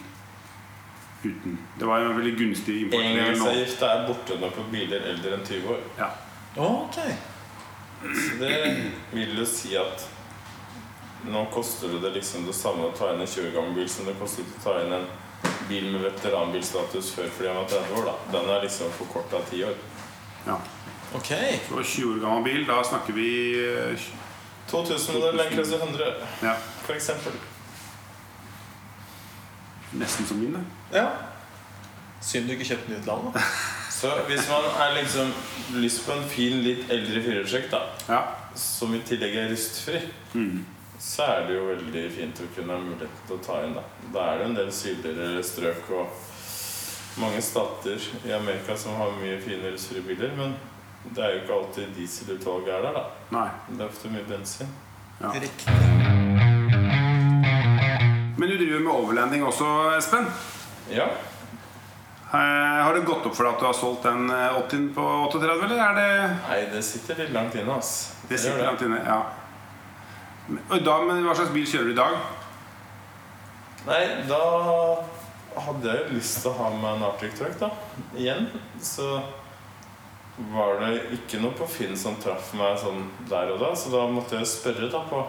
Speaker 1: uten Det var en veldig gunstig importregel nå.
Speaker 4: Engangsavgift er borte nå på biler eldre enn 20 år.
Speaker 1: Ja.
Speaker 3: Ok.
Speaker 4: Så det vil jo si at nå koster det liksom det samme å ta inn en 20 år gammel bil som det kostet å ta inn en bil med veteranbilstatus før fordi han var 30 år. da Den er liksom forkorta 10 år.
Speaker 1: ja.
Speaker 3: Ok.
Speaker 1: Så 20 år gammel bil, da snakker vi eh,
Speaker 4: 2000-modell Land Cruiser 100,
Speaker 1: ja,
Speaker 4: for eksempel.
Speaker 1: nesten som min. det.
Speaker 3: Ja. Synd du ikke kjøpte den i utlandet.
Speaker 4: Så hvis man har liksom lyst på en fin, litt eldre firehjulstrekk,
Speaker 1: Ja.
Speaker 4: som i tillegg er rustfri,
Speaker 1: Mm.
Speaker 4: så er det jo veldig fint å kunne ha muligheten til å ta inn. Da Da er det en del sydligere strøk og mange stater i Amerika som har mye fine rustfrie biler, men det er jo ikke alltid dieselutvalget er der, da.
Speaker 1: Nei.
Speaker 4: Det er ofte mye bensin.
Speaker 1: Ja.
Speaker 3: Riktig.
Speaker 1: Men du driver med overlanding også, Espen.
Speaker 4: Ja.
Speaker 1: Eh, har det gått opp for deg at du har solgt den eh, 80 på 38, eller er det
Speaker 4: Nei, det sitter litt langt inne, ass.
Speaker 1: Det
Speaker 4: det
Speaker 1: sitter langt inne, ja. Og da, men hva slags bil kjører du i dag?
Speaker 4: Nei, da hadde jeg jo lyst til å ha med en Arctic Truck, da. Igjen. Så var det ikke noe på Finn som traff meg sånn der og da, så da måtte jeg spørre da på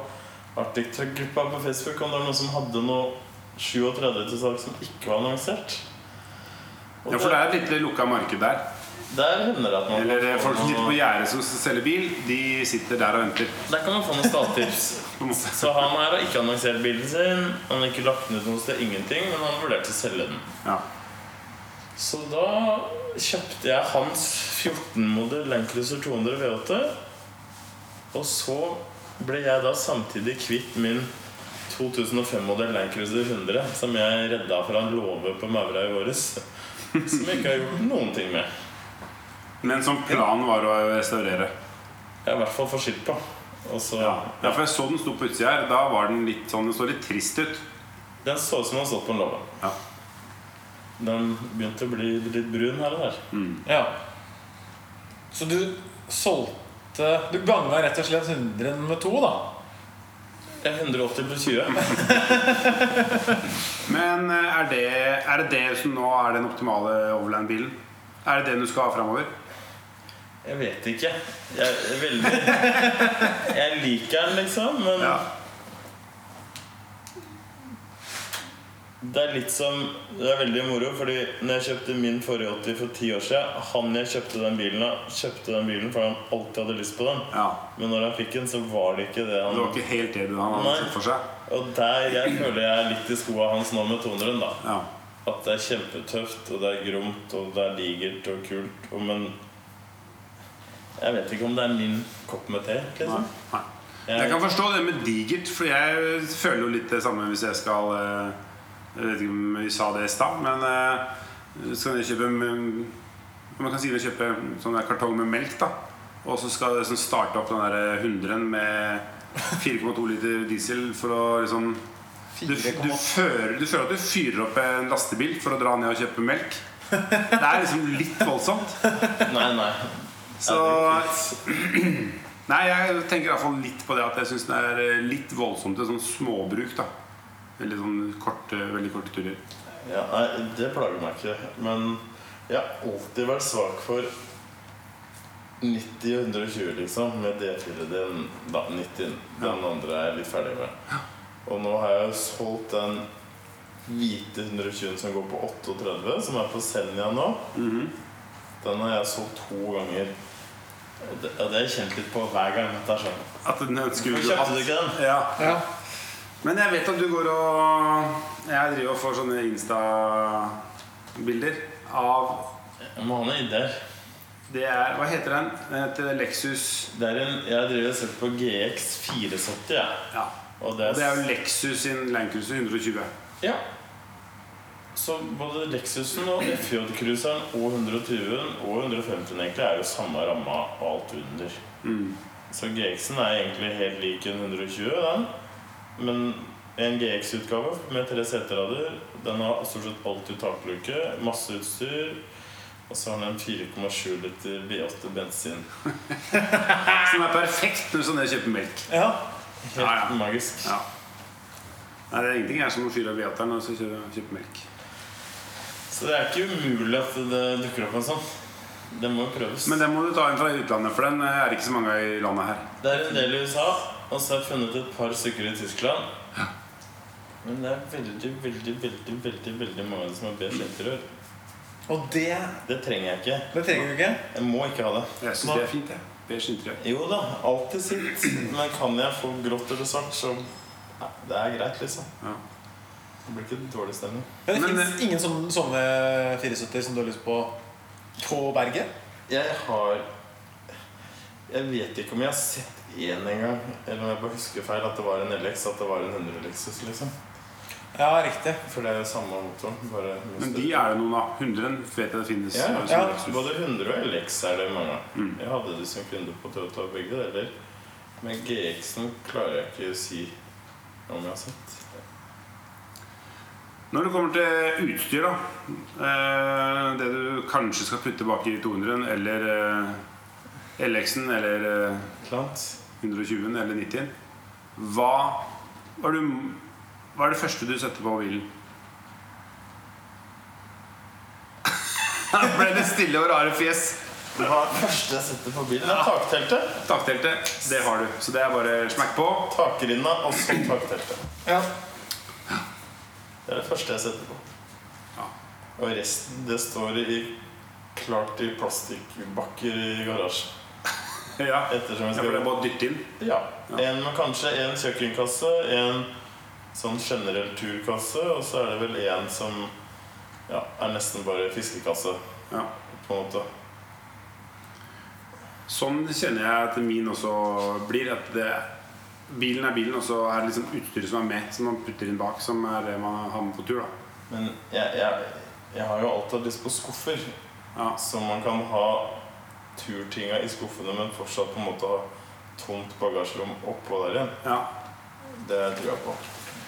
Speaker 4: Arctic Truck-gruppa på Facebook om det var noen som hadde noe 37 til salg som ikke var annonsert.
Speaker 1: Ja, For det er et litt lukka marked der.
Speaker 4: der hender det at man
Speaker 1: Eller eh, folk som sitter på gjerdet som selger bil, de sitter der og venter.
Speaker 4: Der kan man få noen
Speaker 1: måte.
Speaker 4: Så han her har ikke annonsert bilen sin. Han har ikke lagt den ut noe sted, ingenting, men han vurderte å selge den.
Speaker 1: Ja.
Speaker 4: Så da kjøpte jeg hans 14-modell Land Cruiser 200 V8. Og så ble jeg da samtidig kvitt min 2005-modell Land Cruiser 100, som jeg redda fra en låve på Maura i våres. Som jeg ikke har gjort noen ting med.
Speaker 1: Men som planen var å restaurere.
Speaker 4: Er i hvert fall få skilt på. Også,
Speaker 1: Ja. ja, for jeg så den sto på utsida her. Da var den litt sånn, den så litt trist ut.
Speaker 4: Den så ut som den hadde stått på en låve.
Speaker 1: Ja.
Speaker 4: Den begynte å bli litt brun her og der.
Speaker 3: Ja. Så du solgte Du ganga rett og slett 100 med to, da?
Speaker 4: Jeg er 180 pluss 20.
Speaker 1: Men eh, er det, er det det som nå er den optimale Overland-bilen? Er det den du skal ha framover?
Speaker 4: Jeg vet ikke. Jeg veldig Jeg liker den, liksom, men
Speaker 1: Ja.
Speaker 4: Det er litt som Det er veldig moro, fordi når jeg kjøpte min forrige 80 for ti år siden Han jeg kjøpte den bilen av, kjøpte den bilen fordi han alltid hadde lyst på den.
Speaker 1: ja.
Speaker 4: Men når han fikk den, så var det ikke det han
Speaker 1: Det var ikke helt det han hadde
Speaker 4: Nei.
Speaker 1: sett for seg?
Speaker 4: Og der jeg føler jeg er litt i skoa hans nå med 200-en, da.
Speaker 1: Ja.
Speaker 4: At det er kjempetøft, og det er gromt, og det er digert og kult. Og men jeg vet ikke om det er min kopp med te.
Speaker 1: Nei.
Speaker 4: Liksom.
Speaker 1: Nei. Jeg kan forstå det med digert, for jeg føler jo litt det samme hvis jeg skal eh, Jeg vet ikke om vi sa det i stad, men uh, skal dere kjøpe mm, Man kan si vi kjøper sånn der kartong med melk, da. Og så skal det sånn starte opp den der hundren med 4,2 liter diesel for å liksom du, du,
Speaker 3: 4,2.
Speaker 1: føler, du føler at du fyrer opp en lastebil for å dra ned og kjøpe melk. Det er liksom litt voldsomt.
Speaker 4: Nei, nei.
Speaker 1: Så. Nei, jeg tenker i hvert fall litt på det at jeg syns det er eh, litt voldsomt til sånn småbruk. da Veldig sånn korte, veldig korte turer.
Speaker 4: Ja, nei, det plager meg ikke. Men jeg har alltid vært svak for 90-120, liksom. Med D4. Den, da, 90. Den andre er jeg litt ferdig med. Og nå har jeg jo solgt den hvite 120-en som går på 38, som er på Senja nå. Den har jeg solgt to ganger. Og det, ja, det har jeg kjent litt på hver gang. Dette er sånn.
Speaker 1: At den ønsker
Speaker 4: du kjøpte du ikke den?
Speaker 1: Ja.
Speaker 3: Ja.
Speaker 1: Men jeg vet at du går og Jeg driver og får sånne Insta-bilder av
Speaker 4: Jeg må ha noen ideer.
Speaker 1: Det er Hva heter den? Den heter Lexus
Speaker 4: Det er en, jeg driver og ser på GX 470. Ja.
Speaker 1: Ja.
Speaker 4: Og det er,
Speaker 1: Det er jo Lexus sin Landcruiser 120.
Speaker 4: Ja. Så både Lexusen og FJ-cruiseren og 120-en og 150-en egentlig er jo samme ramma og alt under. Så GX-en er egentlig helt lik en 120, den. Men en GX-utgave med tre seterader, den har stort sett alt takluke, masse utstyr. Og så har den en 4,7 liter V8 bensin.
Speaker 1: Som er perfekt når sånn jeg kjøper melk.
Speaker 3: ja.
Speaker 4: Helt
Speaker 1: Ja, ja.
Speaker 4: magisk.
Speaker 1: Ja. Nei, det er ingenting her som å fyre av V8-eren og så kjøpe, kjøpe melk.
Speaker 4: Så det er ikke umulig at det dukker opp en sånn. Det må jo prøves.
Speaker 1: Men den må du ta inn fra utlandet, for den er ikke så mange i landet her.
Speaker 4: Det er en del i USA, og så har jeg funnet et par stykker i Tyskland. Men det er veldig, veldig, veldig veldig, veldig mange som har beige interiør.
Speaker 3: Og det,
Speaker 4: Det trenger jeg ikke.
Speaker 3: det trenger du ikke.
Speaker 4: Jeg må ikke ha det.
Speaker 1: Jeg syns det er fint, jeg. Beige interiør.
Speaker 4: Jo da, alltid sitt. Men kan jeg få grått eller svart, så ja, Det er greit, liksom.
Speaker 1: Ja.
Speaker 4: Det blir ikke dårlig stemning.
Speaker 3: Men det
Speaker 1: Men,
Speaker 3: fins ingen sånne, sånne 74 som du har lyst på på berget?
Speaker 4: Jeg har Jeg vet ikke om jeg har sett én en gang, eller om jeg bare husker feil at det var en LX, at det var en 100 Lexus, liksom.
Speaker 3: Ja, riktig.
Speaker 4: For det er jo samme motoren. Bare
Speaker 1: Men de er det noen av. 100 vet jeg det finnes.
Speaker 4: Ja,
Speaker 1: som
Speaker 3: ja.
Speaker 4: Både 100 og LX er det mange av.
Speaker 1: Mm.
Speaker 4: Jeg hadde de som kunde på Toyota begge deler. Men GX-en klarer jeg ikke å si om jeg har sett.
Speaker 1: Når det kommer til utstyr, da eh, Det du kanskje skal putte bak i 200-en, eller eh, LX-en, eller eh,
Speaker 4: Klant.
Speaker 1: 120-en, eller 90-en hva, hva, er du, hva er det første du setter på bilen? ble det stille og rare fjes.
Speaker 4: Det var det første jeg setter på bilen. Det er takteltet.
Speaker 1: Takteltet, det har du. Så det er bare smekk på.
Speaker 4: Takrinna og så takteltet.
Speaker 3: Ja.
Speaker 4: Det er det første jeg setter på.
Speaker 1: Ja.
Speaker 4: Og resten det står i klart i plastikkbakker i garasjen.
Speaker 1: Ja,
Speaker 4: Ettersom jeg
Speaker 1: ja for det er bare å dytte inn.
Speaker 4: Ja. En kanskje en kjøkkenkasse, en sånn generell turkasse, og så er det vel en som ja, er nesten bare fiskekasse,
Speaker 1: Ja.
Speaker 4: på en måte.
Speaker 1: Sånn kjenner jeg at min også blir. At det, bilen er bilen, og så er det liksom utstyret som er med, som man putter inn bak, som er det man har med på tur. da
Speaker 4: Men jeg, jeg, jeg har jo alltid lyst på skuffer,
Speaker 1: Ja.
Speaker 4: som man kan ha turtinga i skuffene, men fortsatt på en måte ha tomt bagasjerom oppå der igjen.
Speaker 1: ja.
Speaker 4: Det tror jeg på.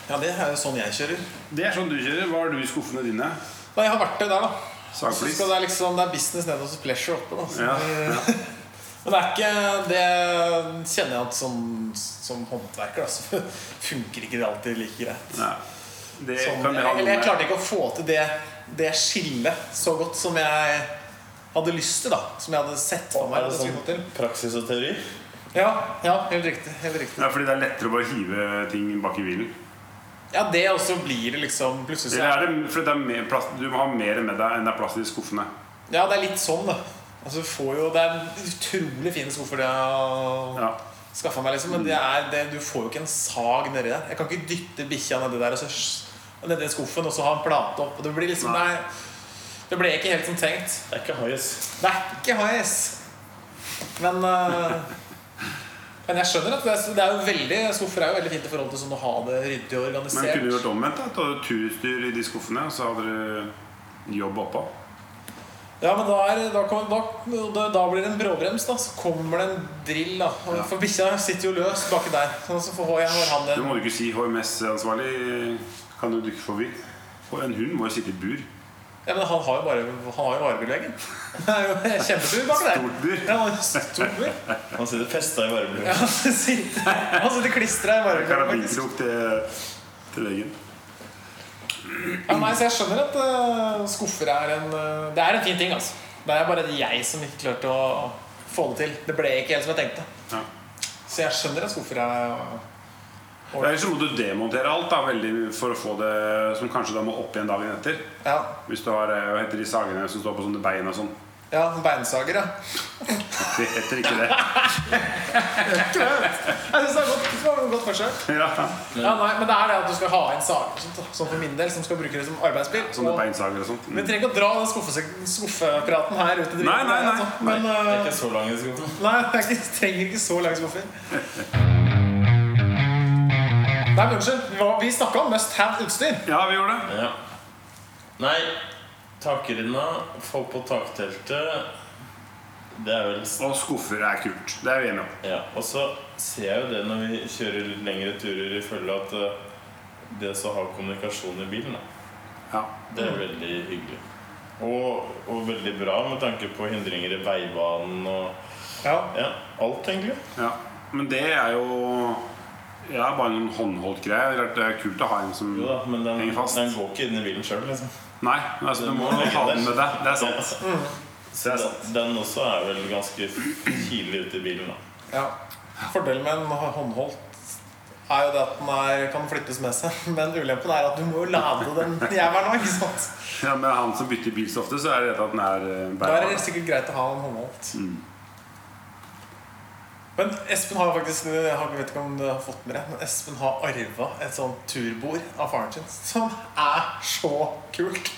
Speaker 3: ja, det er jo sånn jeg kjører.
Speaker 1: Det er sånn du kjører. Hva har du i skuffene dine?
Speaker 3: Nei, jeg har vært det der, da. Så skal det, liksom, det er business nede så pleasure oppe. Da. Så
Speaker 1: Ja,
Speaker 3: Men det er ikke Det kjenner jeg at som, som håndverker da, så funker ikke det alltid like greit.
Speaker 1: Ja. Det
Speaker 3: Sånn, eller jeg klarte ikke å få til det, det skillet så godt som jeg hadde lyst til. da Som jeg hadde sett for meg.
Speaker 4: Er det sånn praksis og teori?
Speaker 3: Ja, ja helt riktig. Helt riktig.
Speaker 1: Ja, fordi det er lettere å bare hive ting bak i bilen.
Speaker 3: Ja, det også blir det liksom plutselig så
Speaker 1: er det, for det er mer plass, du må ha mer med deg enn det er plass i skuffene.
Speaker 3: Ja, det er litt sånn, da. Altså, får jo, det er utrolig fine skuffer det har
Speaker 1: Ja.
Speaker 3: skaffa meg, liksom. Men det er, det, du får jo ikke en sag nedi der. Jeg kan ikke dytte bikkja nedi der og så nedi skuffen og så ha en plate opp. Og det blir liksom
Speaker 1: Nei.
Speaker 3: Nei. Det ble ikke helt som tenkt.
Speaker 4: Det er ikke hais.
Speaker 3: Det er ikke HS. Men uh, Men jeg skjønner at det er, det er jo veldig skuffer er jo veldig fint i forhold til sånn å ha det ryddig og organisert.
Speaker 1: Men kunne du gjort omvendt? da? Ta turutstyr i de skuffene, og så hadde du jobb oppå?
Speaker 3: Ja, men da, er, da, kommer- da, da, blir det en bråbrems, da. Så kommer det en drill, da. ja. For bikkja sitter jo løs baki der. Sånn, så får jeg har han
Speaker 1: Det
Speaker 3: en
Speaker 1: må du ikke si. HMS-ansvarlig kan du dukke forbi. Og en hund må jo sitte i bur.
Speaker 3: Ja, men han har jo bare Han har jo jo kjempebur bak der.
Speaker 1: Stort bur.
Speaker 3: Ja, han stort bur.
Speaker 4: Han sitter festa i varebilen.
Speaker 3: Ja, han sitter, han sitter klistra i varebilveggen.
Speaker 1: Karabinkrok til, til veggen.
Speaker 3: Ja, nei, så jeg skjønner at uh, skuffer er en uh, Det er en fin ting, altså. Det er bare jeg som ikke klarte å få det til. Det ble ikke helt som jeg tenkte.
Speaker 1: Ja.
Speaker 3: Så jeg skjønner at skuffer er
Speaker 1: Eller så må du demontere alt da, veldig for å få det som kanskje da må opp igjen dagen etter.
Speaker 3: Ja,
Speaker 1: Hvis du har eh, hva heter de sagene som står på sånne bein og sånn.
Speaker 3: ja beinsager, ja.
Speaker 1: Det heter ikke det.
Speaker 3: Jeg synes det er godt, det var et godt forsøk.
Speaker 1: Ja.
Speaker 3: Ja, nei, men det er det at du skal ha inn sager sånt, sånn for min del, som skal bruke det som arbeidsbil.
Speaker 1: Sånne
Speaker 3: Og-
Speaker 1: beinsager og sånt.
Speaker 3: Vi trenger ikke å dra den skuffepraten her ut i det
Speaker 1: Nei, nei, nei.
Speaker 3: Men,
Speaker 4: Det er ikke så lang skuffe.
Speaker 3: nei, jeg trenger ikke så lang skuffer. Nei, men unnskyld. Vi snakka om must have-utstyr.
Speaker 1: Ja, vi gjorde det.
Speaker 4: Ja. Nei, takrinna, få på takteltet Det er vel
Speaker 1: Og skuffer er kult. Det er vi enige om.
Speaker 4: Ja, og så ser jeg jo det når vi kjører litt lengre turer i følge at eh, det å ha kommunikasjon i bilen, da,
Speaker 1: Ja.
Speaker 4: det er veldig hyggelig. Og, og veldig bra med tanke på hindringer i veibanen og
Speaker 3: Ja.
Speaker 4: ja, alt, egentlig.
Speaker 1: ja. Men det er jo ja, bare en håndholdt greie. Det er- kult å ha en som
Speaker 4: Jo da, men den,
Speaker 1: henger fast.
Speaker 4: den går ikke inn i bilen sjøl, liksom.
Speaker 1: Nei, altså, du må ha den med deg. Det er sant.
Speaker 4: Så
Speaker 1: Det er
Speaker 4: den, den også er vel ganske tidlig ute i bilen, da.
Speaker 3: ja. Fordelen med en håndholdt er jo det at den er, kan flyttes med seg. Men ulempen er at du må jo lade den jævelen òg, ikke sant?
Speaker 1: Ja, men han som bytter bil så ofte, så er det at den er bærbar.
Speaker 3: Da er det sikkert greit å ha en håndholdt.
Speaker 1: Mm.
Speaker 3: Men Espen har faktisk Jeg vet ikke om du har fått med det Men Espen har arva et sånt turbord av faren sin som er så kult.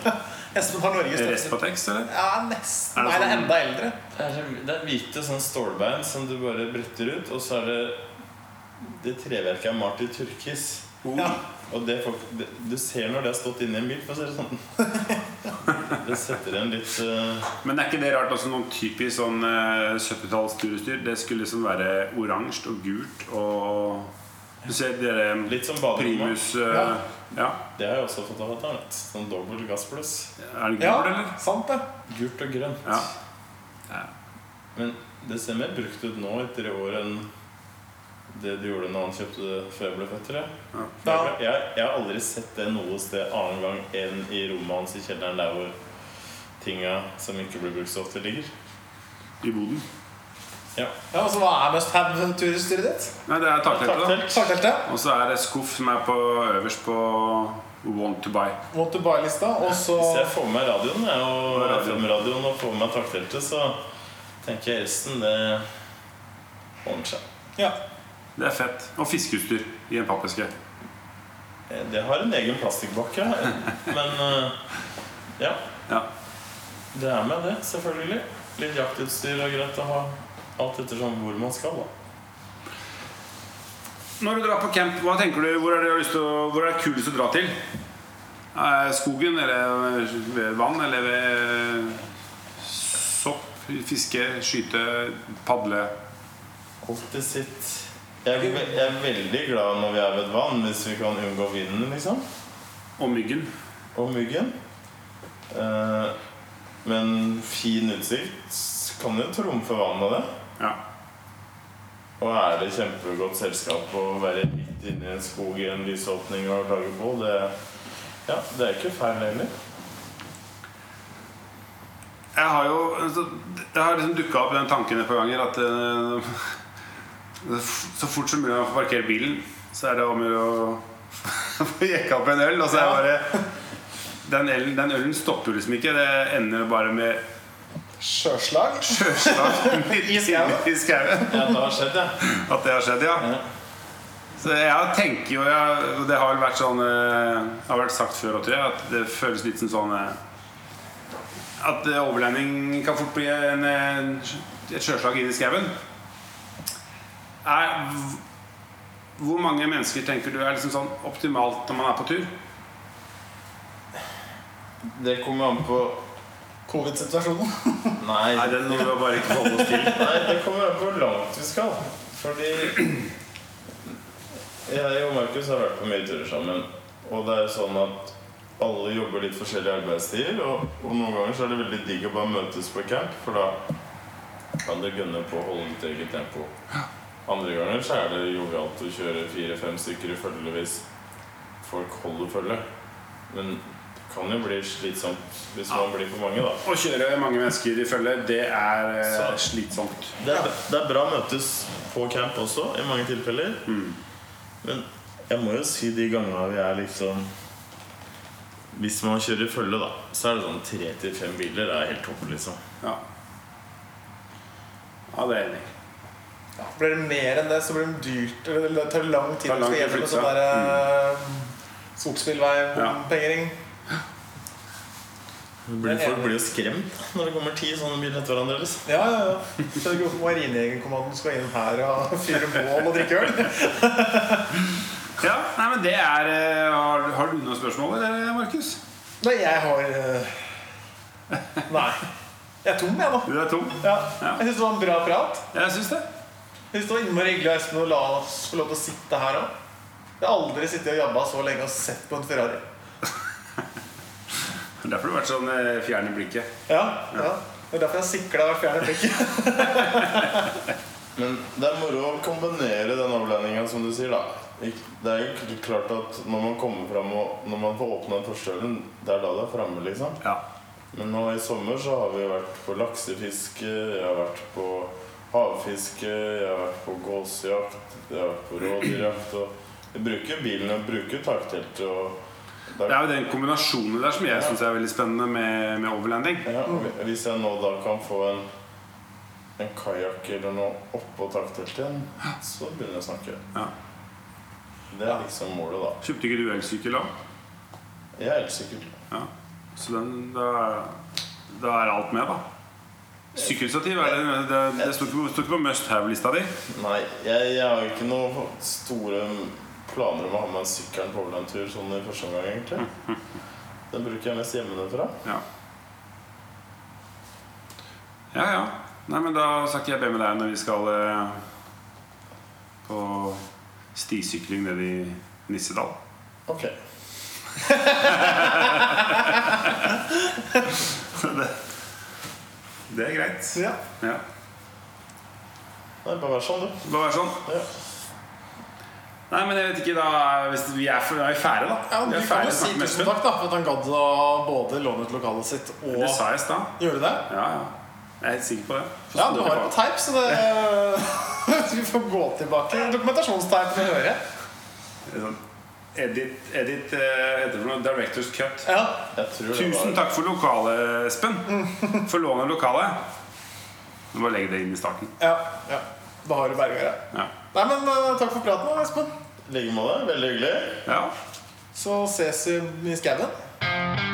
Speaker 3: Espen har Norges
Speaker 1: Respatex, eller?
Speaker 3: Ja, nesten.
Speaker 1: Er det
Speaker 3: Nei, det er
Speaker 1: sånn-
Speaker 3: enda eldre.
Speaker 4: Det er, det er hvite sånn stålbein som du bare bretter ut, og så er det Det treverket er malt i turkis.
Speaker 3: Ja.
Speaker 4: Og det, folk, det, du ser når det har stått inni en bil, for å si det sånn. Det setter en litt uh...
Speaker 1: Men er ikke det rart også noen typisk sånn uh, 70-talls turutstyr? Det skulle liksom være oransje og gult og Du ser dere
Speaker 4: Litt som.
Speaker 1: Primus uh,
Speaker 3: Ja.
Speaker 1: ja.
Speaker 4: Det har jeg også fått av fatter'n. Sånn dobbel gass pluss.
Speaker 1: Er det
Speaker 3: Ja,
Speaker 1: gul, eller?
Speaker 3: sant det.
Speaker 4: Gult og grønt.
Speaker 1: Ja.
Speaker 4: Men det ser mer brukt ut nå etter i år enn det du gjorde når han kjøpte det før jeg ble født. tror jeg.
Speaker 1: Ja.
Speaker 4: Jeg, jeg, jeg har aldri sett det noe sted annen gang enn i rommet hans i kjelleren der hvor tinga som ikke blir brukt så ofte, ligger.
Speaker 1: I boden.
Speaker 3: Ja, ja og så Hva er must have-turutstyret ditt?
Speaker 1: Nei, det er takteltet.
Speaker 4: Taktelt.
Speaker 1: Og så er det skuff som er på øverst på Want to buy.
Speaker 3: Want to buy-lista. Og så
Speaker 4: Hvis jeg får med meg radioen jeg, og
Speaker 1: Radio.
Speaker 4: FM-radioen og får med meg takteltet, så tenker jeg resten det ordner seg.
Speaker 3: ja.
Speaker 1: Det er fett. Og fiskeutstyr i en pappeske.
Speaker 4: Eh, Det har en egen plastikkbakke, men eh, ja.
Speaker 1: Ja.
Speaker 4: Det er med det, selvfølgelig. Litt jaktutstyr er greit å ha. Alt etter sånn hvor man skal, da.
Speaker 1: Når du drar på camp, hva tenker du, hvor er det, du har lyst til å, hvor er det kulest å dra til? Eh, Skogen, eller ved vann, eller ved sopp, fiske, skyte, padle?
Speaker 4: Alltid sitt. Jeg er, jeg er veldig glad når vi er ved et vann, hvis vi kan unngå vinden, liksom.
Speaker 1: Og myggen.
Speaker 4: Og myggen. Eh, men fin utsikt kan jo trumfe vannet, det.
Speaker 1: Ja.
Speaker 4: Og er det kjempegodt selskap å være midt inne i en skog i en lysåpning og klage på, det, ja, det er ikke feil heller.
Speaker 1: Jeg har jo altså, Det har liksom dukka opp den tanken et par ganger at eh, så fort som mulig å få parkert bilen, så er det om å gjøre å få jekka opp en øl. Og så er det bare den ølen, den ølen stopper liksom ikke. Det ender bare med
Speaker 3: Sjøslag.
Speaker 1: sjøslag midt
Speaker 3: I skauen.
Speaker 4: Ja, det har skjedd, ja.
Speaker 1: At det har skjedd, ja.
Speaker 4: Ja.
Speaker 1: Så jeg tenker jo jeg, og Det har vel vært sånn Det har vært sagt før, tror jeg, at det føles litt som sånn eh, At overlending kan fort bli en, eh, et sjøslag inn i skauen. Er, hvor mange mennesker tenker du er liksom sånn optimalt når man er på tur?
Speaker 4: Det kommer an på
Speaker 3: Covid-situasjonen.
Speaker 4: Nei,
Speaker 1: Nei, den må vi bare ikke forholde oss til.
Speaker 4: Nei, det kommer an på hvor langt vi skal. Fordi jeg og Markus har vært på mye turer sammen. Og det er sånn at alle jobber litt forskjellige arbeidstider. Og, og noen ganger så er det veldig digg å bare møtes på camp, for da kan du gønne på å holde ditt eget tempo. Andre ganger så er det jovialt å kjøre fire-fem stykker i følge hvis folk holder følge. Men det kan jo bli slitsomt hvis man blir for mange, da.
Speaker 1: Å kjøre mange mennesker i følge, det er eh,
Speaker 4: Så-
Speaker 1: slitsomt.
Speaker 4: Det er, det er bra å møtes på camp også, i mange tilfeller. Men jeg må jo si de gangene vi er liksom Hvis man kjører i følge, da, så er det sånn tre til fem biler. Det er helt topp, liksom.
Speaker 1: Ja. ja, det er enig
Speaker 3: blir det mer enn det, så blir det dyrt. Eller det tar lang tid å gjennom
Speaker 1: flytte
Speaker 3: sånn
Speaker 1: derre
Speaker 3: der eh, skogsbilvei-bompengering.
Speaker 4: Ja. folk blir jo skremt når det kommer ti sånne biler etter hverandre. Liksom.
Speaker 3: Ja, ja, ja. Skjønner ikke hvorfor Marinejegerkommandoen skal inn her og fyre bål og drikke øl.
Speaker 1: Ja, nei, men det er eh, Har, har du noen spørsmål, eller, Markus?
Speaker 3: Nei, jeg har eh, Nei. Jeg er tom, jeg, nå.
Speaker 1: Du er tom?
Speaker 3: Ja.
Speaker 1: Ja.
Speaker 3: Jeg syns det var en bra prat.
Speaker 1: Jeg syns det.
Speaker 3: Jeg synes det var innmari hyggelig av Espen å la oss få lov til å sitte her òg. Jeg har aldri sittet og jabba så lenge og sett på en Ferrari.
Speaker 1: Derfor har du vært sånn eh, fjern i blikket.
Speaker 3: Ja, ja. Det er derfor jeg sikla hvert fjerne blikket.
Speaker 4: Men det er moro å kombinere den avlandinga, som du sier. da Det er jo klart at når man kommer fram og når man får åpna første det er da det er framme, liksom.
Speaker 1: Ja.
Speaker 4: Men nå i sommer så har vi vært på laksefiske, jeg har vært på havfiske, jeg har vært på gåsejakt, jeg har vært på rådyrjakt. Og vi bruker bilen og bruker takteltet. Og
Speaker 1: Det er jo den kombinasjonen der som jeg syns er veldig spennende med, med overlanding.
Speaker 4: ja, hvis jeg nå da kan få en, en kajakk eller noe oppå takteltet igjen, så begynner jeg å snakke.
Speaker 1: Ja.
Speaker 4: Det er liksom målet, da.
Speaker 1: Kjøpte ikke du elsykkel da?
Speaker 4: Jeg er elsykkel.
Speaker 1: Ja. Så den, da, da er alt med, da. Sykkelstativ er det, det, det står ikke på- must have-lista di.
Speaker 4: Nei, jeg, jeg har ikke noen store planer om å ha med sykkelen på overlandtur sånn i første omgang, egentlig. Den bruker jeg mest hjemmefra.
Speaker 1: Ja. ja, ja. Nei, men da skal ikke jeg be med deg når vi skal eh, på stisykling nede i Nissedal.
Speaker 4: Ok.
Speaker 1: det, det er greit.
Speaker 3: Ja.
Speaker 1: Ja.
Speaker 4: Nei, bare vær sånn, du.
Speaker 1: Bare vær sånn.
Speaker 4: Ja.
Speaker 1: Nei, men jeg vet ikke da Hvis vi er, er ferdige, da.
Speaker 3: Ja, Du kan jo si tusen takk da, for at han gadd å både låne ut lokalet sitt og
Speaker 1: Det sa jeg i stad.
Speaker 3: du det.
Speaker 1: Ja, ja. Jeg er helt sikker på det. For
Speaker 3: Ja, du har det
Speaker 1: på.
Speaker 3: teip, så det Vi får gå tilbake. Dokumentasjonsteip å høre.
Speaker 1: Det er sånn Edit, edit uh, heter det noe? Directors cut.
Speaker 3: Ja.
Speaker 4: Jeg tror det
Speaker 1: Tusen
Speaker 4: var
Speaker 1: takk for lokalet, Espen. For lånet av lokalet. Du må legge det inn i starten.
Speaker 3: ja, ja. Da har du berga det.
Speaker 1: Ja.
Speaker 3: Nei, men uh, takk for praten, da, Espen.
Speaker 4: I like måte. Veldig hyggelig.
Speaker 1: ja.
Speaker 3: Så ses vi i skauen.